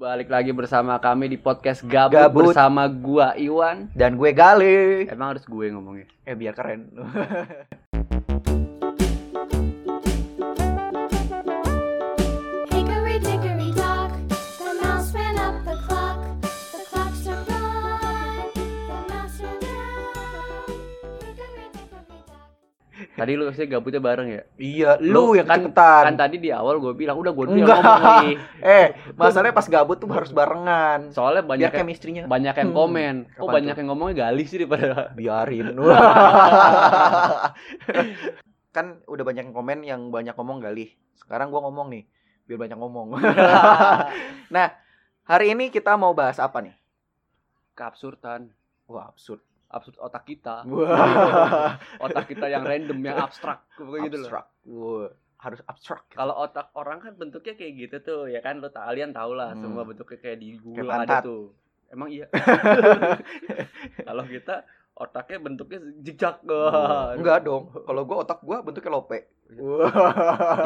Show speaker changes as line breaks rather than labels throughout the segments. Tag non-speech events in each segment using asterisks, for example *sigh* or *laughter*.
balik lagi bersama kami di podcast Gabut,
Gabut.
bersama gua Iwan.
Dan gue Gali.
Emang harus gue ngomongnya.
Eh biar keren. *laughs*
Tadi lu sih gabutnya bareng ya?
iya, lu, yang
kan,
kecepatan.
kan tadi di awal gue bilang udah gue dulu yang ngomong nih. *laughs*
eh, masalahnya pas gabut tuh harus barengan.
Soalnya banyak yang,
chemistry-nya
banyak yang
Hmm.
komen. Kok
Apaan
banyak
tuh?
yang ngomongnya gali sih daripada
biarin. *laughs* *laughs* kan udah banyak yang komen yang banyak ngomong Gali. Sekarang gua ngomong nih, biar banyak ngomong. nah, hari ini kita mau bahas apa nih?
keabsurdan.
Wah, absurd.
Absurd otak kita.
Wah.
Otak kita yang random, yang abstrak. Kayak gitu loh.
abstrak. Wah, harus abstrak.
Kalau otak orang kan bentuknya kayak gitu tuh, ya kan? Lo kalian tau lah,
Hmm.
semua bentuknya kayak di Google
Kayak
ada tuh. Emang iya. *laughs* Kalau kita otaknya bentuknya jejak.
Wah, Enggak dong. Kalau gua otak gua bentuknya lope.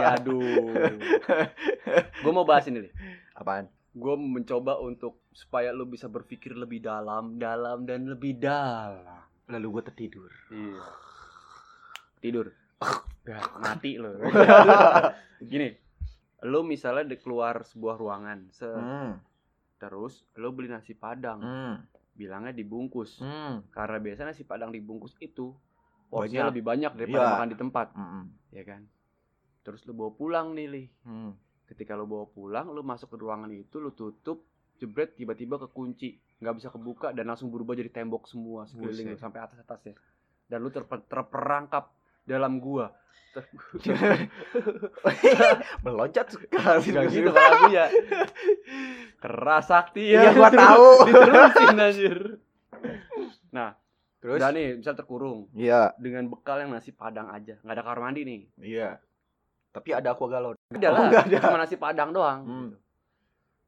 Ya aduh. *laughs* Gue mau bahas ini nih.
Apaan?
Gue mencoba untuk supaya lo bisa berpikir lebih dalam, dalam dan lebih dalam.
Lalu gua tertidur.
Iya. *sighs* Tidur. *sighs* Ya, mati lo. *laughs* Gini, lo misalnya di keluar sebuah ruangan, se
Hmm.
terus lo beli nasi padang,
Hmm.
bilangnya dibungkus.
Hmm.
Karena biasanya nasi padang dibungkus itu porsinya lebih banyak daripada
Iya.
makan di tempat,
Hmm.
ya kan? Terus lo bawa pulang nih, Li.
Hmm.
Ketika lo bawa pulang, lo masuk ke ruangan itu, lo tutup, jebret tiba-tiba kekunci, nggak bisa kebuka dan langsung berubah jadi tembok semua sekeliling sampai atas atasnya. Dan lo terpe- terperangkap dalam gua. Ter- *laughs*
Meloncat sekali.
Gak gitu lagu ya. Keras sakti ya.
Iya, gua tahu.
Diterusin anjir. Nah,
Terus?
udah nih bisa terkurung
Iya.
dengan bekal yang nasi padang aja, nggak ada kamar mandi nih.
Iya. Tapi ada aqua galon.
Udah
Oh,
lah,
ada.
cuma nasi padang doang.
Hmm.
gitu.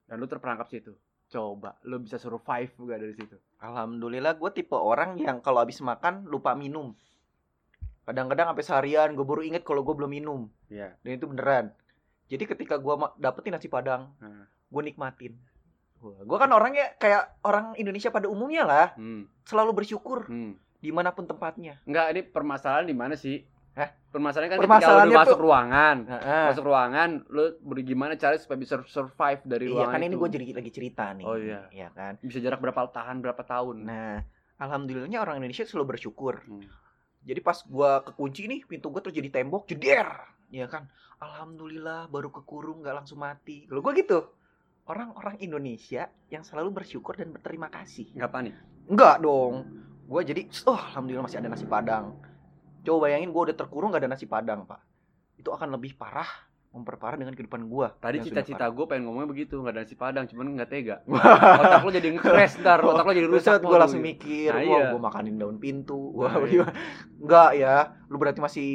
Dan lu terperangkap situ. Coba, lu bisa survive gak dari situ?
Alhamdulillah gue tipe orang yang kalau habis makan lupa minum. Kadang-kadang sampai seharian gue baru inget kalau gue belum minum.
Iya.
Dan itu beneran. Jadi ketika gue dapetin nasi padang,
Hmm.
gue nikmatin. Gue kan orangnya kayak orang Indonesia pada umumnya lah,
Hmm.
selalu bersyukur
Hmm.
di mana pun tempatnya.
Enggak, ini permasalahan di mana sih?
Hah?
Permasalahan kan ketika lu
Permasalahannya
masuk
tuh-
ruangan,
Heeh.
masuk ruangan, lu bagaimana cara supaya bisa survive dari
Iya
ruangan
kan ini
itu?
gue jadi lagi cerita nih.
Oh, iya.
Iya kan.
bisa jarak berapa tahan berapa tahun?
Nah, alhamdulillahnya orang Indonesia selalu bersyukur.
Hmm.
Jadi pas gua kekunci nih pintu gua terus jadi tembok jeder. Ya kan? Alhamdulillah baru kekurung nggak langsung mati. Kalau gua gitu. Orang-orang Indonesia yang selalu bersyukur dan berterima kasih.
Enggak panik.
Enggak dong. Gua jadi oh alhamdulillah masih ada nasi padang. Coba bayangin gua udah terkurung gak ada nasi padang, Pak. Itu akan lebih parah, memperparah dengan kehidupan gua.
Tadi cita-cita gue pengen ngomongnya begitu, nggak ada nasi padang, cuman nggak tega. *laughs* Otak lo jadi nge-crash ntar, otak lo jadi rusak.
Gue langsung mikir,
Nah, iya.
gue makanin daun pintu, wah
Nah,
gimana? Enggak ya, lu berarti masih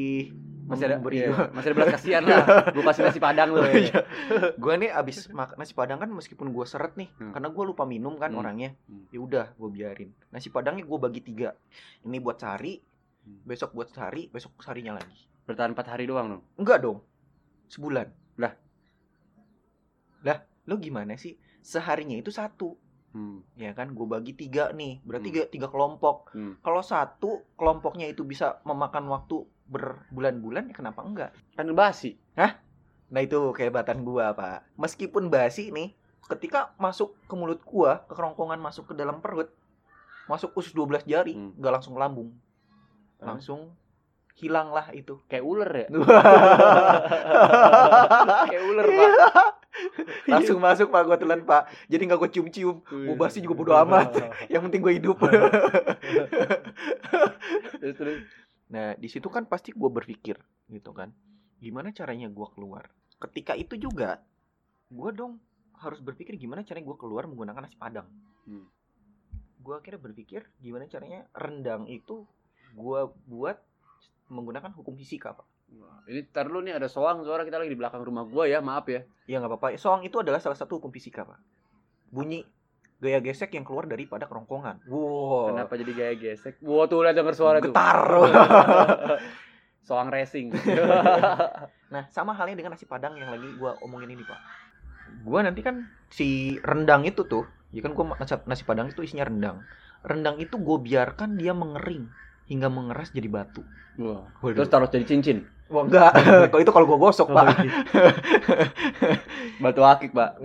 Masih ada,
memberi
iya, masih ada belas kasihan lah. *laughs* Gue kasih nasi padang lo. Ya.
Iya. gue nih abis makan nasi padang kan meskipun gue seret nih,
Hmm.
karena gue lupa minum kan
Hmm.
orangnya,
Hmm.
ya udah gue biarin. Nasi padangnya gue bagi tiga, ini buat sehari,
Hmm.
besok buat sehari, besok seharinya lagi.
Bertahan 4 hari doang dong.
Enggak dong, sebulan.
Lah?
Lah, lo gimana sih? Seharinya itu satu,
Hmm.
ya kan? Gue bagi tiga nih, berarti
Hmm.
tiga, tiga kelompok.
Hmm.
Kalau satu kelompoknya itu bisa memakan waktu berbulan-bulan, ya kenapa enggak?
Kan basi.
Nah itu kehebatan gua pak. Meskipun basi nih, ketika masuk ke mulut gua, ke kerongkongan masuk ke dalam perut, masuk usus 12 jari,
Hmm.
nggak langsung lambung, Langsung hilanglah itu.
Kayak ular ya. *laughs* Kayak ular, Pak. *laughs*
langsung masuk pak gua telan pak. Jadi nggak gua cium-cium. Mau basi juga bodo amat. *laughs* Yang penting gua hidup.
terus, terus.
Nah, di situ kan pasti gue berpikir gitu kan. Gimana caranya gue keluar? Ketika itu juga gue dong harus berpikir gimana caranya gue keluar menggunakan nasi padang.
Hmm.
Gue akhirnya berpikir gimana caranya rendang itu gue buat menggunakan hukum fisika, Pak.
Wah, Ini tar lu nih ada soang suara kita lagi di belakang rumah gua ya, maaf ya.
Ya nggak apa-apa. Soang itu adalah salah satu hukum fisika, Pak. Bunyi gaya gesek yang keluar daripada kerongkongan. Wow.
Kenapa jadi gaya gesek? Wah tuh udah denger suara tuh.
Getar. *laughs*
Soang racing. *laughs*
Nah, sama halnya dengan nasi padang yang lagi gua omongin ini, Pak. gua nanti kan si rendang itu tuh, ya kan gua nasi, nasi padang itu isinya rendang. Rendang itu gue biarkan dia mengering hingga mengeras jadi batu.
Wah.
Waduh.
Terus taruh jadi cincin.
Wah enggak, *laughs* kalau itu kalau gua gosok, Pak.
Batu akik, Pak.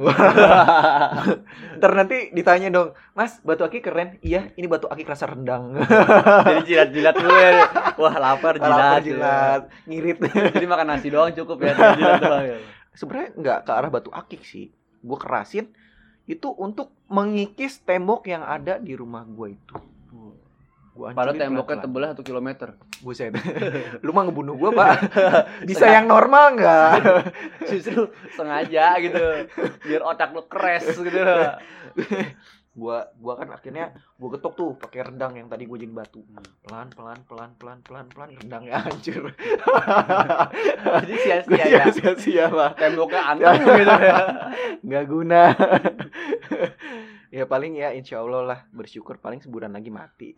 *laughs*
Ntar nanti ditanya dong, Mas, batu akik keren. Iya, ini batu akik rasa rendang. *laughs*
Jadi jilat-jilat dulu ya. Wah, lapar jilat.
Lapar,
ya.
jilat, ngirit.
Jadi makan nasi doang cukup ya, jilat doang ya.
Sebenarnya nggak ke arah batu akik sih. Gue kerasin itu untuk mengikis tembok yang ada di rumah gue itu. Gua
Padahal temboknya tebelnya 1 km.
Buset. *laughs* Lu mah ngebunuh gua, Pak. *laughs* Bisa yang normal nggak? *laughs*
Justru sengaja gitu. Biar otak lu kres gitu.
Gua gua kan akhirnya gua getok tuh pakai rendang yang tadi gua jadi batu.
Hmm.
Pelan pelan pelan pelan pelan pelan rendangnya *laughs* hancur.
Jadi sia-sia ya.
sia-sia, Pak.
Temboknya *laughs* anteng gitu ya.
Nggak guna. *laughs* ya paling ya insya Allah lah bersyukur paling sebulan lagi mati.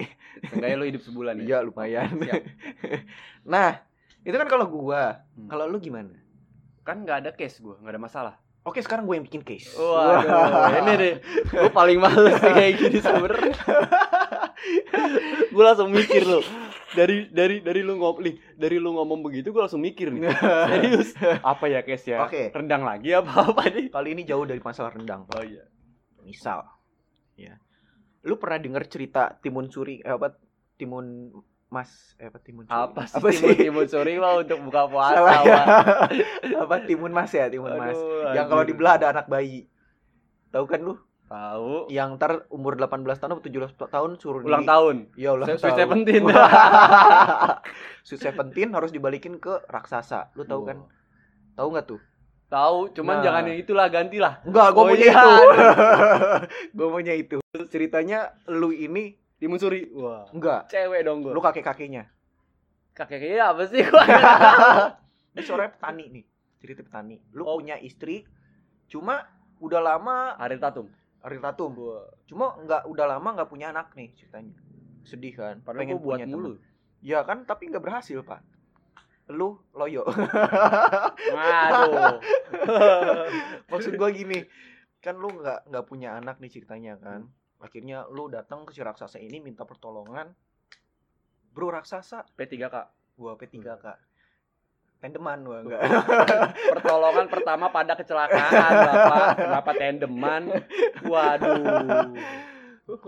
Enggak ya lu hidup sebulan ya.
Iya lumayan.
Siap.
nah itu kan kalau gua.
Hmm.
Kalau lu gimana?
Kan nggak ada case gua, nggak ada masalah.
Oke sekarang gue yang bikin case.
Waduh, ini deh. Gue paling males kayak gini sebenernya. gue langsung mikir loh. Dari dari dari lu ngomong dari lu ngomong begitu gue langsung mikir nih. Serius. Apa ya case ya?
Oke.
Rendang lagi apa apa nih?
Kali ini jauh dari masalah rendang.
Oh iya.
Misal, ya, lu pernah denger cerita Timun Suri, eh, apa Timun Mas, eh, apa Timun Suri?
Apa sih
Apa
timun timun suri mah untuk buka puasa?
Salah ya. *laughs* Apa Timun Mas ya, Timun Mas.
Aduh,
Yang kalau dibelah ada anak bayi. Tahu kan lu?
tahu
Yang ntar umur 18 tahun atau 17 tahun suruh
ulang
di...
tahun.
Ya ulang
Sweet
tahun.
Seventeen. *laughs*
Sweet Seventeen harus dibalikin ke raksasa. Lu tahu kan? Tahu nggak tuh?
Tahu, cuman
Nah.
jangan yang itulah gantilah.
Enggak, gua
Oh
maunya
iya.
itu. *laughs* gua maunya itu. Ceritanya lu ini
Timun suri. Wah.
enggak,
Cewek dong gue.
lu kakek-kakeknya.
kakeknya apa sih gua? *laughs* *laughs*
Ini sore petani nih. Cerita petani. Lu
Oh.
punya istri cuma udah lama
Ariel Tatum.
Ariel Tatum. Cuma nggak udah lama nggak punya anak nih ceritanya. Sedih kan?
Padahal gua buat
punya
mulu.
temen. Ya kan, tapi nggak berhasil, Pak. Lu loyo. *laughs*
Waduh.
Maksud gua gini, kan lu nggak nggak punya anak nih ceritanya kan. Akhirnya lu datang ke si raksasa ini minta pertolongan. Bro raksasa,
P3K.
gua P3K. Tendeman gua enggak. *laughs*
Pertolongan pertama pada kecelakaan, Bapak. Kenapa tandeman? Waduh.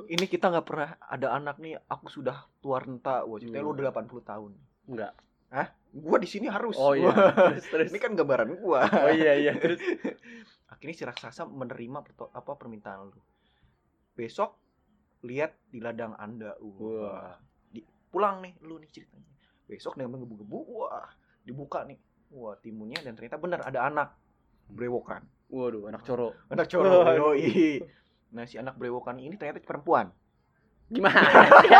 ini kita nggak pernah ada anak nih, aku sudah tua renta. Wah, ceritanya lu
Hmm.
udah 80 tahun.
Enggak.
Gua di sini harus.
Oh iya. Terus terus.
ini kan gambaran gua.
Oh iya iya terus. *laughs*
Akhirnya si raksasa menerima apa permintaan lu. Besok lihat di ladang Anda.
Wah.
Di, pulang nih lu nih ceritanya. Besok dengan menggebu-gebu, wah, dibuka nih. Wah, timunnya dan ternyata benar ada anak brewokan.
Waduh, anak coro.
Anak coro.
Waduh.
yoi. Nah, si anak brewokan ini ternyata perempuan.
Gimana sih?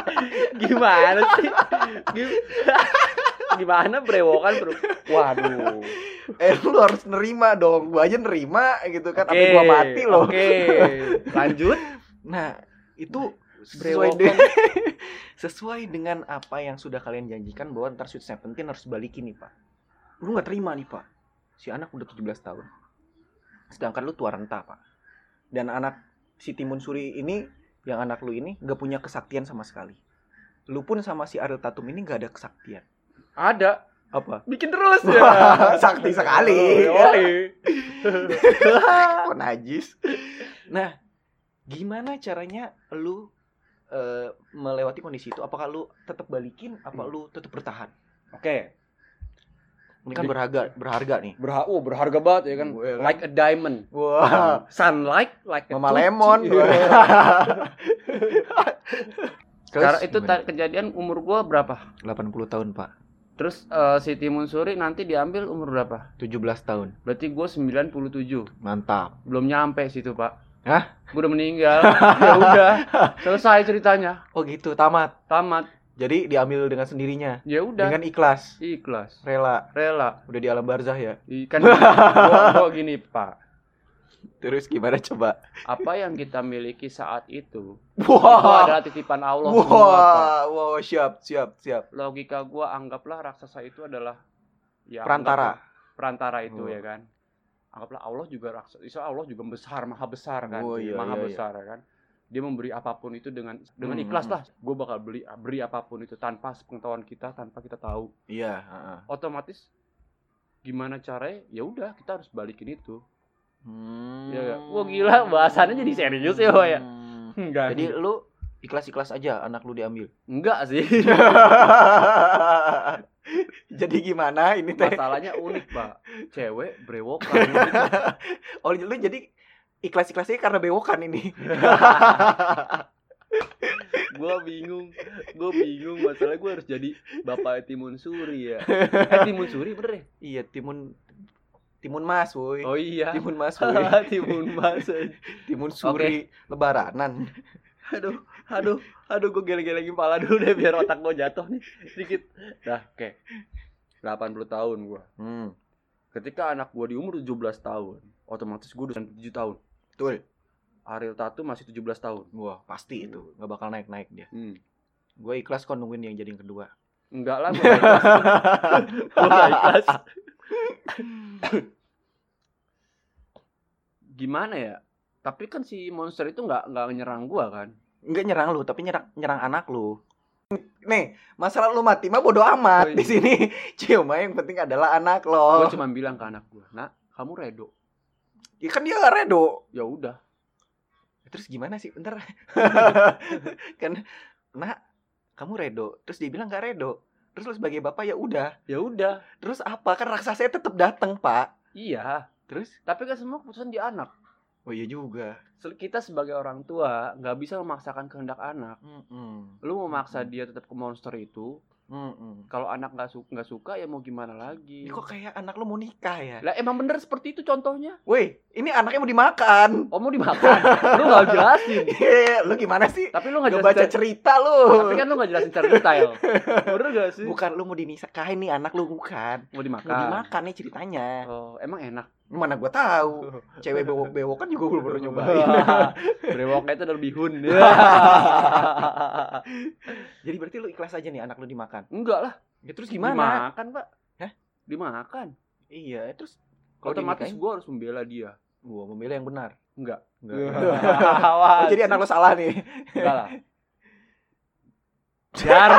*laughs* Gimana sih? Gim- *laughs* Gimana brewokan, Bro? Waduh. *laughs*
Eh, lu harus nerima dong. Gua aja nerima gitu kan. Sampai
Oke,
gua mati loh.
Oke. *laughs* Lanjut.
Nah, itu sesuai dengan *laughs* sesuai dengan apa yang sudah kalian janjikan bahwa ntar Sweet Seventeen harus balikin nih pak lu nggak terima nih pak si anak udah 17 tahun sedangkan lu tua renta pak dan anak si Timun Suri ini yang anak lu ini nggak punya kesaktian sama sekali lu pun sama si Ariel Tatum ini nggak ada kesaktian
Ada.
Apa
Bikin terus ya.
sakti sekali. *laughs*
Yoi. *laughs*
kok najis nah gimana caranya lu eh, melewati kondisi itu apakah lu tetap balikin apa
Hmm.
lu tetap bertahan
Oke.
ini kan berharga berharga nih
Berha oh, berharga banget ya kan.
Gue kan.
Like a diamond.
wah
Sunlight like a
mama lemon
Iya. *laughs*
Terus
itu kejadian umur gua berapa?
80 tahun pak
Terus eh, si Timun Suri nanti diambil umur berapa?
17 tahun
Berarti gua 97.
mantap
Belum nyampe situ, Pak.
Hah?
Gua udah meninggal. *laughs* ya udah. Selesai ceritanya.
oh gitu tamat
Tamat.
jadi diambil dengan sendirinya
Ya udah.
dengan ikhlas
Ikhlas.
rela
Rela.
udah di alam barzah ya
Kan gua, gua gini, Pak.
Terus gimana coba
Apa yang kita miliki saat itu
wah
itu adalah titipan Allah.
Wah, wow, siap, siap, siap.
Logika gua anggaplah raksasa itu adalah ya
Perantara.
anggaplah perantara itu
Oh.
ya kan. anggaplah Allah juga raksasa Allah juga besar maha besar kan
Oh, iya,
maha
iya, iya.
besar kan dia memberi apa pun itu dengan dengan
Hmm,
ikhlas
hmm,
lah gue bakal beli beri apa pun itu tanpa pengetahuan kita tanpa kita tahu
Iya, heeh.
otomatis gimana caranya ya udah kita harus balikin itu
Hmm.
ya wah gila bahasannya jadi serius ya Wak, ya
Hmm.
enggak
Jadi lu ikhlas-ikhlas aja anak lu diambil.
enggak sih *laughs*
Jadi gimana ini teh?
masalahnya unik pak cewek brewokan *laughs*
Oh, lu jadi ikhlas-ikhlasnya karena bewokan ini. *laughs*
gue bingung gue bingung masalah gue harus jadi bapak Timun Suri ya eh Timun Suri bener ya
iya, timun timun mas, woi.
oh iya
Timun mas, *laughs* woi.
Timun Mas *laughs*
Timun suri lebaranan. *laughs*
aduh aduh aduh gue geleng-gelengin kepala dulu deh biar otak gue jatuh nih sedikit dah oke 80 tahun gue
Hmm.
ketika anak gue di umur 17 tahun otomatis gue udah 7 tahun
Betul.
Ariel Tatu masih 17 tahun
Wah, pasti itu. nggak bakal naik-naik dia.
hmm.
Gue ikhlas kok nungguin yang jadi yang kedua.
enggak lah gue ikhlas gue gak ikhlas gimana ya tapi kan si monster itu nggak nggak nyerang gua kan
Enggak nyerang lu, tapi nyerang nyerang anak lu. Nih, masalah lu mati mah bodo amat
Oh, iya.
di sini. *laughs* Cuma yang penting adalah anak lo.
gua cuma bilang ke anak gua nak kamu redo
Ya kan dia nggak redo.
ya udah
Terus gimana sih? Bentar. *laughs* kan nak kamu redo. Terus dia bilang nggak redo. Terus lu sebagai bapak ya udah.
ya udah
Terus apa? Kan raksasanya tetap datang, Pak.
iya
Terus
tapi kan semua keputusan di anak
Oh iya juga.
Kita sebagai orang tua nggak bisa memaksakan kehendak anak
Mm-mm.
lu memaksa
Mm-mm.
dia tetap ke monster itu
Mm-mm.
kalau anak nggak suka nggak suka ya mau gimana lagi
Ini kok kayak anak lu mau nikah ya?
lah emang bener seperti itu contohnya
Woi, ini anaknya mau dimakan.
oh mau dimakan lu nggak jelasin
Hehehe, *laughs* lu gimana sih?
tapi lu nggak
Gak
jelasin
baca cerita lu.
tapi kan lu nggak jelasin secara detail *laughs* bener gak sih
Bukan lu mau dinikahin nih anak lu bukan.
mau
Mau
dimakan
dimakan nih ceritanya.
oh emang enak
Mana gua tahu. *laughs* Cewek bewok-bewok kan juga belum pernah nyobain. *laughs* *laughs*
brewoknya itu dari bihun
Jadi berarti lu ikhlas aja nih anak lu dimakan.
enggak lah
Ya terus gimana?
dimakan pak
Hah?
dimakan
Iya, terus kalau
otomatis gua harus membela dia
gua memilih yang benar.
enggak
Enggak.
Awas.
Oh, jadi anak lu salah nih.
enggak lah Jar,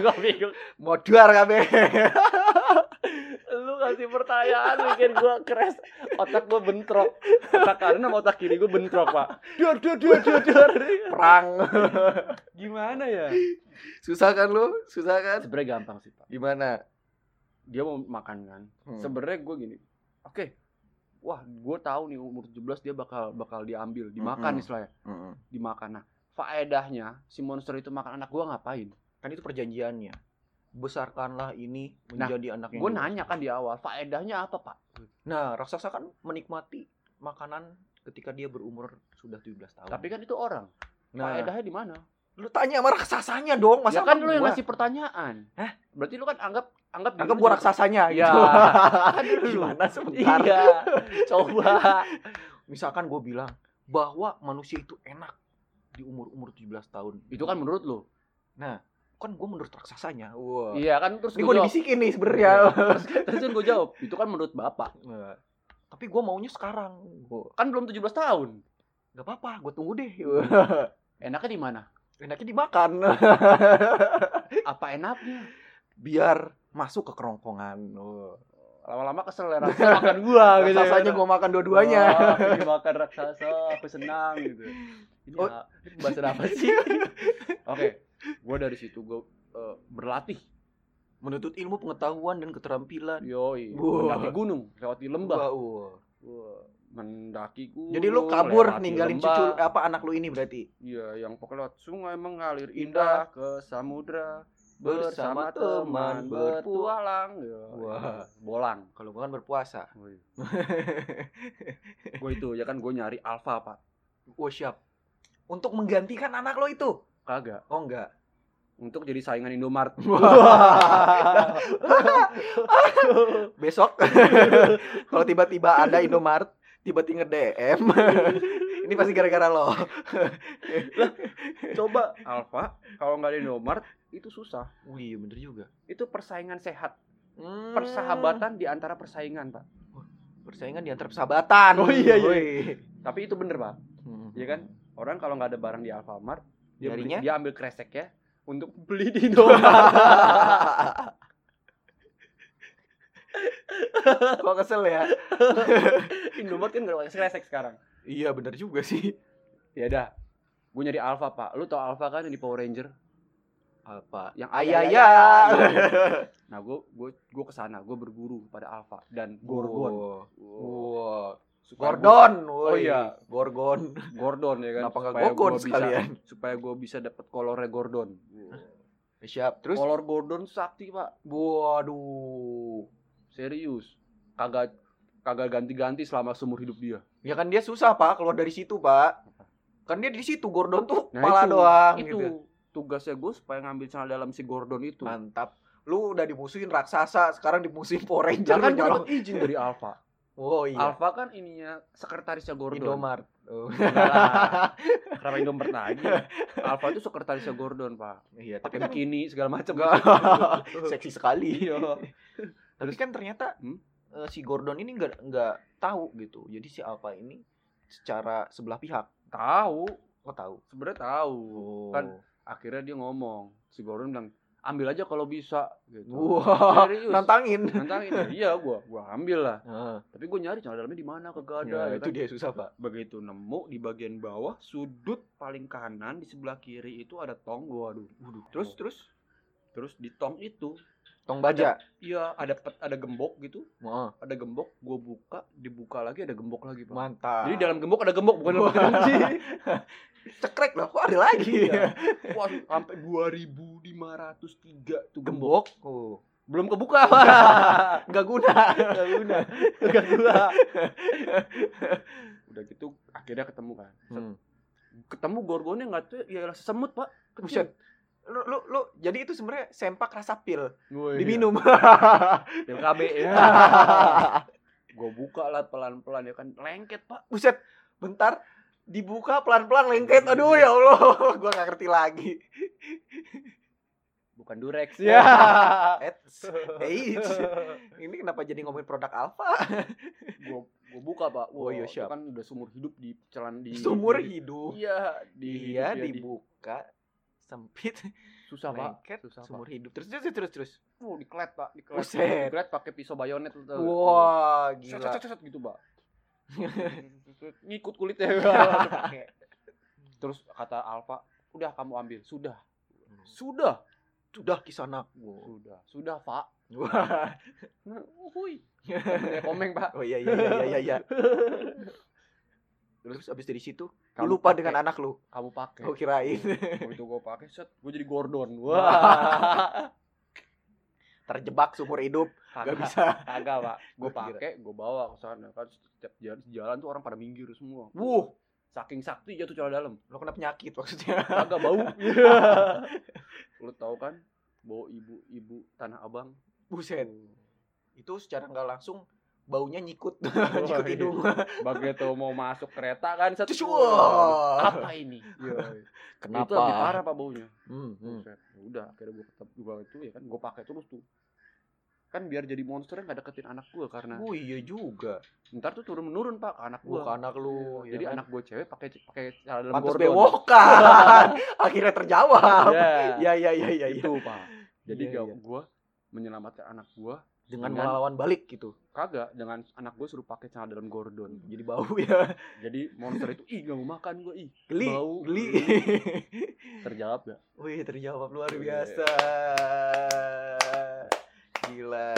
gua bingung.
Moduar kabeh.
Lu kasih pertanyaan bikin gua crash. Otak gua bentrok. Otak kanan sama otak kiri gua bentrok, Pak. Duar, duar, duar, duar, duar.
Perang.
Gimana ya?
Susah kan lu? Susah kan?
Sebenarnya gampang sih, Pak.
Gimana?
Dia mau makan kan.
Hmm.
Sebenarnya gua gini. Oke. Wah, gua tahu nih umur 17 dia bakal bakal diambil, dimakan
Mm-mm.
istilahnya,
Mm-mm.
dimakan. Nah, faedahnya si monster itu makan anak gua ngapain?
Kan itu perjanjiannya. Besarkanlah ini
Nah,
menjadi anak yang
Gue nanya kan di awal, faedahnya apa, Pak?
Nah, raksasa kan menikmati makanan ketika dia berumur sudah 17 tahun.
Tapi kan itu orang.
nah,
Faedahnya di mana?
lu tanya sama raksasanya dong, masa
ya kan lu yang ngasih pertanyaan.
Hah?
Berarti lu kan anggap anggap
Anggap gua raksasanya
Ya.
gitu. *laughs* Gimana sebentar?
Iya. Coba. *laughs*
Misalkan gue bilang bahwa manusia itu enak di umur-umur 17 tahun.
Itu kan menurut lu.
Kan gue menurut raksasanya. Wah.
Iya kan terus gua
gue
jawab.
dibisikin nih sebenarnya. *laughs*
terus, terus kan gue jawab, itu kan menurut Bapak.
Nah, Tapi gue maunya sekarang. Gua,
Kan belum 17 tahun.
Gak apa-apa, gue tunggu deh. *laughs*
Enaknya di mana?
Enaknya dimakan. *laughs*
Apa enaknya?
Biar masuk ke kerongkongan.
Lama-lama kesel ya raksasa makan gua gitu.
Raksasanya gue makan dua-duanya.
Makan raksasa, aku senang gitu. Ini,
Oh.
ah, pembahasan apa sih? *laughs* Oke, gua dari situ gua eh, berlatih.
Menuntut ilmu pengetahuan dan keterampilan.
Yoi,
Wah.
mendaki gunung, lewati lembah.
Wah, wah.
Wah, mendaki gunung.
Jadi lu kabur ninggalin
lembah.
cucu apa anak lu ini berarti?
Iya, yang pokoknya lewat sungai mengalir
Indah.
indah ke samudra
Bersama teman
bertualang. Ya,
Wah.
bolang.
Kalau gua kan berpuasa.
gue itu ya kan gue nyari alfa pak.
Wah, siap. Untuk menggantikan anak lo itu.
Kagak.
Oh enggak.
Untuk jadi saingan Indomart. *laughs*
Besok *laughs* kalau tiba-tiba ada Indomaret tiba-tiba DM *laughs* ini pasti gara-gara lo.
Coba alfa kalau nggak ada Indomart itu susah.
Oh iya bener juga.
Itu persaingan sehat,
Hmm.
persahabatan di antara persaingan pak.
Persaingan di antar persahabatan.
Oh, iya, iya. Tapi itu bener pak,
Hmm.
Iya kan? Orang kalau nggak ada barang di Alfamart, dia beli, dia ambil kresek ya untuk beli di Indomaret. *laughs*
Kok kesel ya? *laughs*
Indomaret kan nggak pakai kresek sekarang.
iya bener juga sih.
Ya dah, gue nyari Alfa pak. Lu tau Alfa kan yang di Power Ranger?
Apa?
Yang
Ayah
ayah-
ya. *laughs*
Nah gue gue gue ke sana, gue berburu pada Alfa dan Gorgon.
Wow.
Wow.
Gordon.
Oh,
woi.
iya.
Gorgon.
gua- Gordon ya kan.
Kenapa nggak
Supaya
Gogon
gua bisa-
sekalian?
Supaya gue bisa dapat kolornya Gordon.
Siap. Terus
Kolor Gordon sakti pak.
waduh.
Serius. Kagak kagak ganti-ganti selama seumur hidup dia.
Ya kan dia susah, Pak, keluar dari situ, Pak. Kan dia di situ Gordon tuh
Nah,
kepala
itu,
doang
itu
gitu.
tugasnya gue supaya ngambil celana dalam si Gordon itu.
Mantap. Lu udah dimusuhin raksasa, sekarang dimusuhin Power Ranger.
Jangan gue izin dari Alfa.
Oh iya.
Alfa kan ininya sekretarisnya Gordon.
Indomart. Oh. *laughs*
Kenapa Indomart lagi? Alfa itu sekretarisnya Gordon, Pak.
iya,
Pakai
tapi kan
bikini segala macam. *laughs*
Seksi sekali.
Iya.
Tapi kan ternyata
Hmm?
eh, si Gordon ini nggak nggak tahu gitu. Jadi si Alpha ini secara sebelah pihak
Tahu,
kok tahu.
sebenarnya tahu.
Oh.
Kan akhirnya dia ngomong, si Gordon bilang, "Ambil aja kalau bisa." gitu.
Wah,
Serius.
nantangin.
Nantangin ya, iya gua, gua ambil lah.
Heeh.
Tapi gua nyari celana dalamnya di mana kagak ada.
Ya,
ya
itu
kan?
dia susah, Pak.
begitu nemu di bagian bawah sudut paling kanan di sebelah kiri itu ada tong gua aduh
Waduh. Terus terus
terus di tong itu
tong baja.
iya ada pet- ada gembok gitu
Heeh.
ada gembok gua buka dibuka lagi ada gembok lagi pak
Mantap.
jadi dalam gembok ada gembok bukan dalam kunci *laughs*
cekrek loh, kok ada lagi
Iya. wah sampai 2503 tuh gembok
Gembok. Oh.
belum kebuka pak
Enggak *laughs* guna.
nggak guna nggak guna *laughs* udah gitu akhirnya ketemu kan
Hmm.
ketemu gorgonnya nggak tuh ya semut pak
Buset. Lu, lu, lu, jadi itu sebenarnya sempak rasa pil
Wih,
diminum. *laughs*
pil KB ya *laughs* gue buka lah pelan-pelan ya kan lengket pak
Buset, bentar dibuka pelan-pelan lengket. Aduh ya Allah, *laughs* gua gak ngerti lagi.
bukan durex
Ya. Eits. Eits. Ini kenapa jadi ngomongin produk Alfa?
gue gue buka pak
Oh, iya,
itu
siap.
kan udah sumur hidup di celan di
Sumur
di-
hidup.
iya di
Iya,
hidupnya di-
dibuka sempit
susah pak susah
sumur
pak
hidup. Terus terus terus terus.
oh diklet pak diklet
Buset.
diklet pakai pisau bayonet.
Wah,
Set,
gila.
set, set, gitu pak *laughs* ngikut kulitnya *laughs* terus kata Alfa udah kamu ambil sudah sudah
Sudah kisana.
sudah sudah pak
Wah. *laughs*
Hui. Temennya komeng pak
Oh iya iya iya iya iya. Terus? Abis dari situ
Kamu
lu lupa
pakai.
dengan anak lu.
kamu pakai
Oh kirain.
begitu gue pakai set gue jadi Gordon. *laughs* Wah.
Terjebak sumur hidup, gak
kagak.
bisa.
kagak pak. Gue pakai gue bawa ke sana kan. Setiap jalan, jalan tuh orang pada minggir semua.
Wuh,
saking sakti jatuh celana dalam.
Lo kena penyakit maksudnya.
kagak bau. *laughs* Lu tahu kan bau ibu-ibu tanah abang.
Buset. Itu secara nggak langsung baunya nyikut, *laughs*
Oh,
nyikut
iya.
hidung. *laughs*
begitu mau masuk kereta kan wah,
wah.
apa ini
Kenapa? *laughs*
itu lebih parah pak baunya
Hmm, hmm.
Ya udah akhirnya gue ketemu gua itu ya kan gue pakai terus tuh kan biar jadi monsternya nggak deketin anak gue karena
Oh iya juga.
ntar tuh turun menurun pak ke anak gue
Gua ke anak lu. ya
jadi
kan?
anak gue cewek pakai pakai celana dalam
pantas
Gordon.
bewokan. Akhirnya terjawab.
Ya,
Ya ya ya ya ya.
itu pak jadi
Iya,
gak
iya.
gue menyelamatkan anak gue
Dengan
Dengan-
melawan balik gitu.
kagak dengan anak gue suruh pakai celana dalam Gordon
Jadi bau *laughs* ya.
jadi monster itu ih gak mau makan gue ih
Geli,
bau
geli. *laughs*
terjawab ya
Wih, terjawab luar biasa. Gila.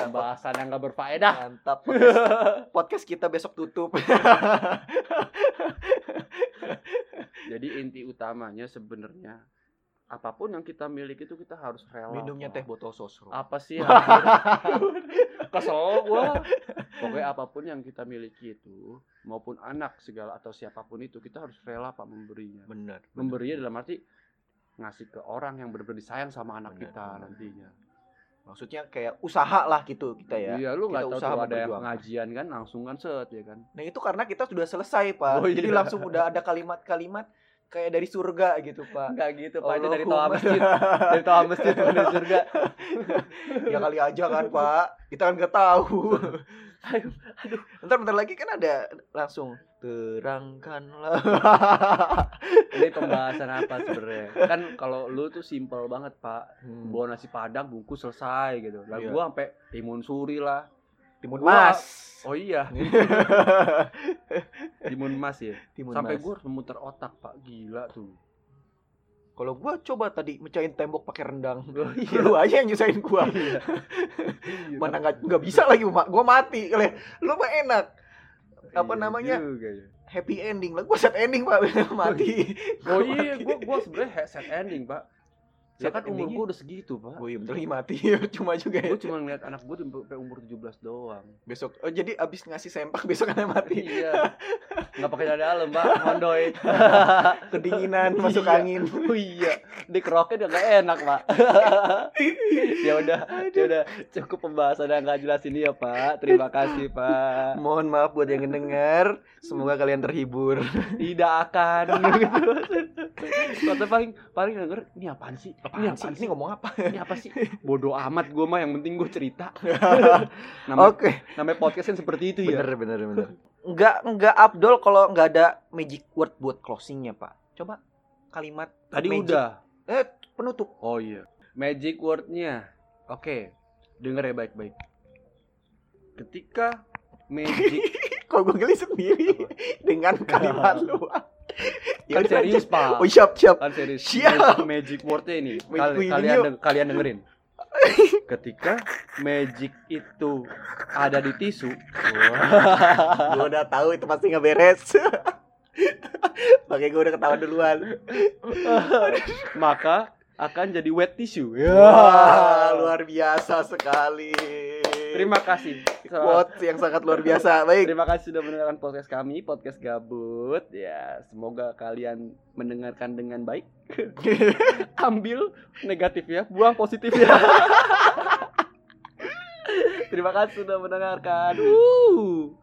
pembahasan yang gak berfaedah
Mantap. Podcast, podcast kita besok tutup. *laughs*
jadi inti utamanya sebenarnya apa pun yang kita miliki itu kita harus rela
Minumnya teh botol sosro.
apa sih *laughs* anjir? kesel gua pokoknya apa pun yang kita miliki itu maupun anak segala atau siapa pun itu kita harus rela pak memberinya
Bener.
memberinya dalam arti ngasih ke orang yang benar-benar disayang sama anak
Benar,
kita
benar.
nantinya
Maksudnya kayak usaha lah gitu kita ya.
iya lu nggak tahu
usaha
ada yang pengajian kan langsung kan set ya kan
Nah itu karena kita sudah selesai pak.
Oh,
Jadi
iya.
langsung udah ada kalimat-kalimat kayak dari surga gitu pak.
Enggak gitu
Pak, itu dari
toa masjid dari toa masjid bukan *laughs* dari surga
ya kali aja kan pak. Kita kan nggak tahu. *laughs* aduh, aduh. Bentar bentar lagi kan ada langsung terangkanlah. *laughs*
Ini pembahasan apa sebenarnya? Kan kalau lu tuh simpel banget, Pak.
Hmm.
Bawa nasi padang bungkus selesai gitu. Lah
Iya.
gua sampai timun suri lah.
Timun Mas.
Oh iya, *laughs* timun mas ya.
Timun
sampai
Mas.
gua harus memutar otak, Pak. Gila tuh.
Kalau gua coba tadi mecahin tembok pakai rendang. *laughs*
Oh,
Lu aja yang nyusahin gua. *laughs*
Iya,
Mana nggak nggak bisa lagi mak gua mati kali lu mah enak apa
Iya
namanya?
juga ya.
happy ending lah gua set ending pak mati
Oh iya, gua gua sebenarnya set ending, Pak. Ya
Set
kan umur gua udah segitu, Pak.
oh iya bentar lagi mati *laughs* cuma juga ya
Gua cuma ngeliat anak gua sampai umur 17 doang.
besok oh jadi abis ngasih sempak *laughs* besok kan mati
Iya. Enggak pakai dada dalam, Pak. *laughs* Mondoy.
kedinginan masuk
Iya.
angin
Oh iya, di keroknya udah gak enak, Pak. ya udah, ya udah cukup pembahasan yang gak jelas ini ya, Pak. Terima kasih, Pak.
mohon maaf buat yang mendengar semoga kalian terhibur
Tidak akan. Kata paling paling denger ini apaan sih? Ini
apaan sih ini ngomong apa
Ini apa sih? *laughs* Bodoh amat gua mah yang penting gua cerita. *laughs* Nama,
oke
namanya podcast kan seperti itu ya.
bener bener bener nggak nggak Abdul kalau nggak ada magic word buat closingnya pak coba kalimat
Tadi
magic-
udah.
eh penutup
Oh iya. Magic wordnya. Oke. Denger ya baik-baik. Ketika magic *laughs*
kok gue geli sendiri dengan kalimat lu Ya *laughs*
kan
udah,
serius,
lanjut.
Pak.
oh siap siap.
Kan serius.
Siap.
magic, magic wordnya ini. Kal- kalian deng- kalian dengerin. *laughs* Ketika magic itu ada di tisu.
Gue udah tahu itu pasti nggak beres *laughs* Makanya gue udah ketawa duluan.
Maka akan jadi wet tissue
Wah luar biasa sekali
terima kasih.
Quote yang sangat luar biasa. *laughs* Baik.
Terima kasih sudah mendengarkan podcast kami podcast gabut. Ya semoga kalian mendengarkan dengan baik. *laughs* Ambil negatifnya buang positifnya. *laughs* Terima kasih sudah mendengarkan. Uh.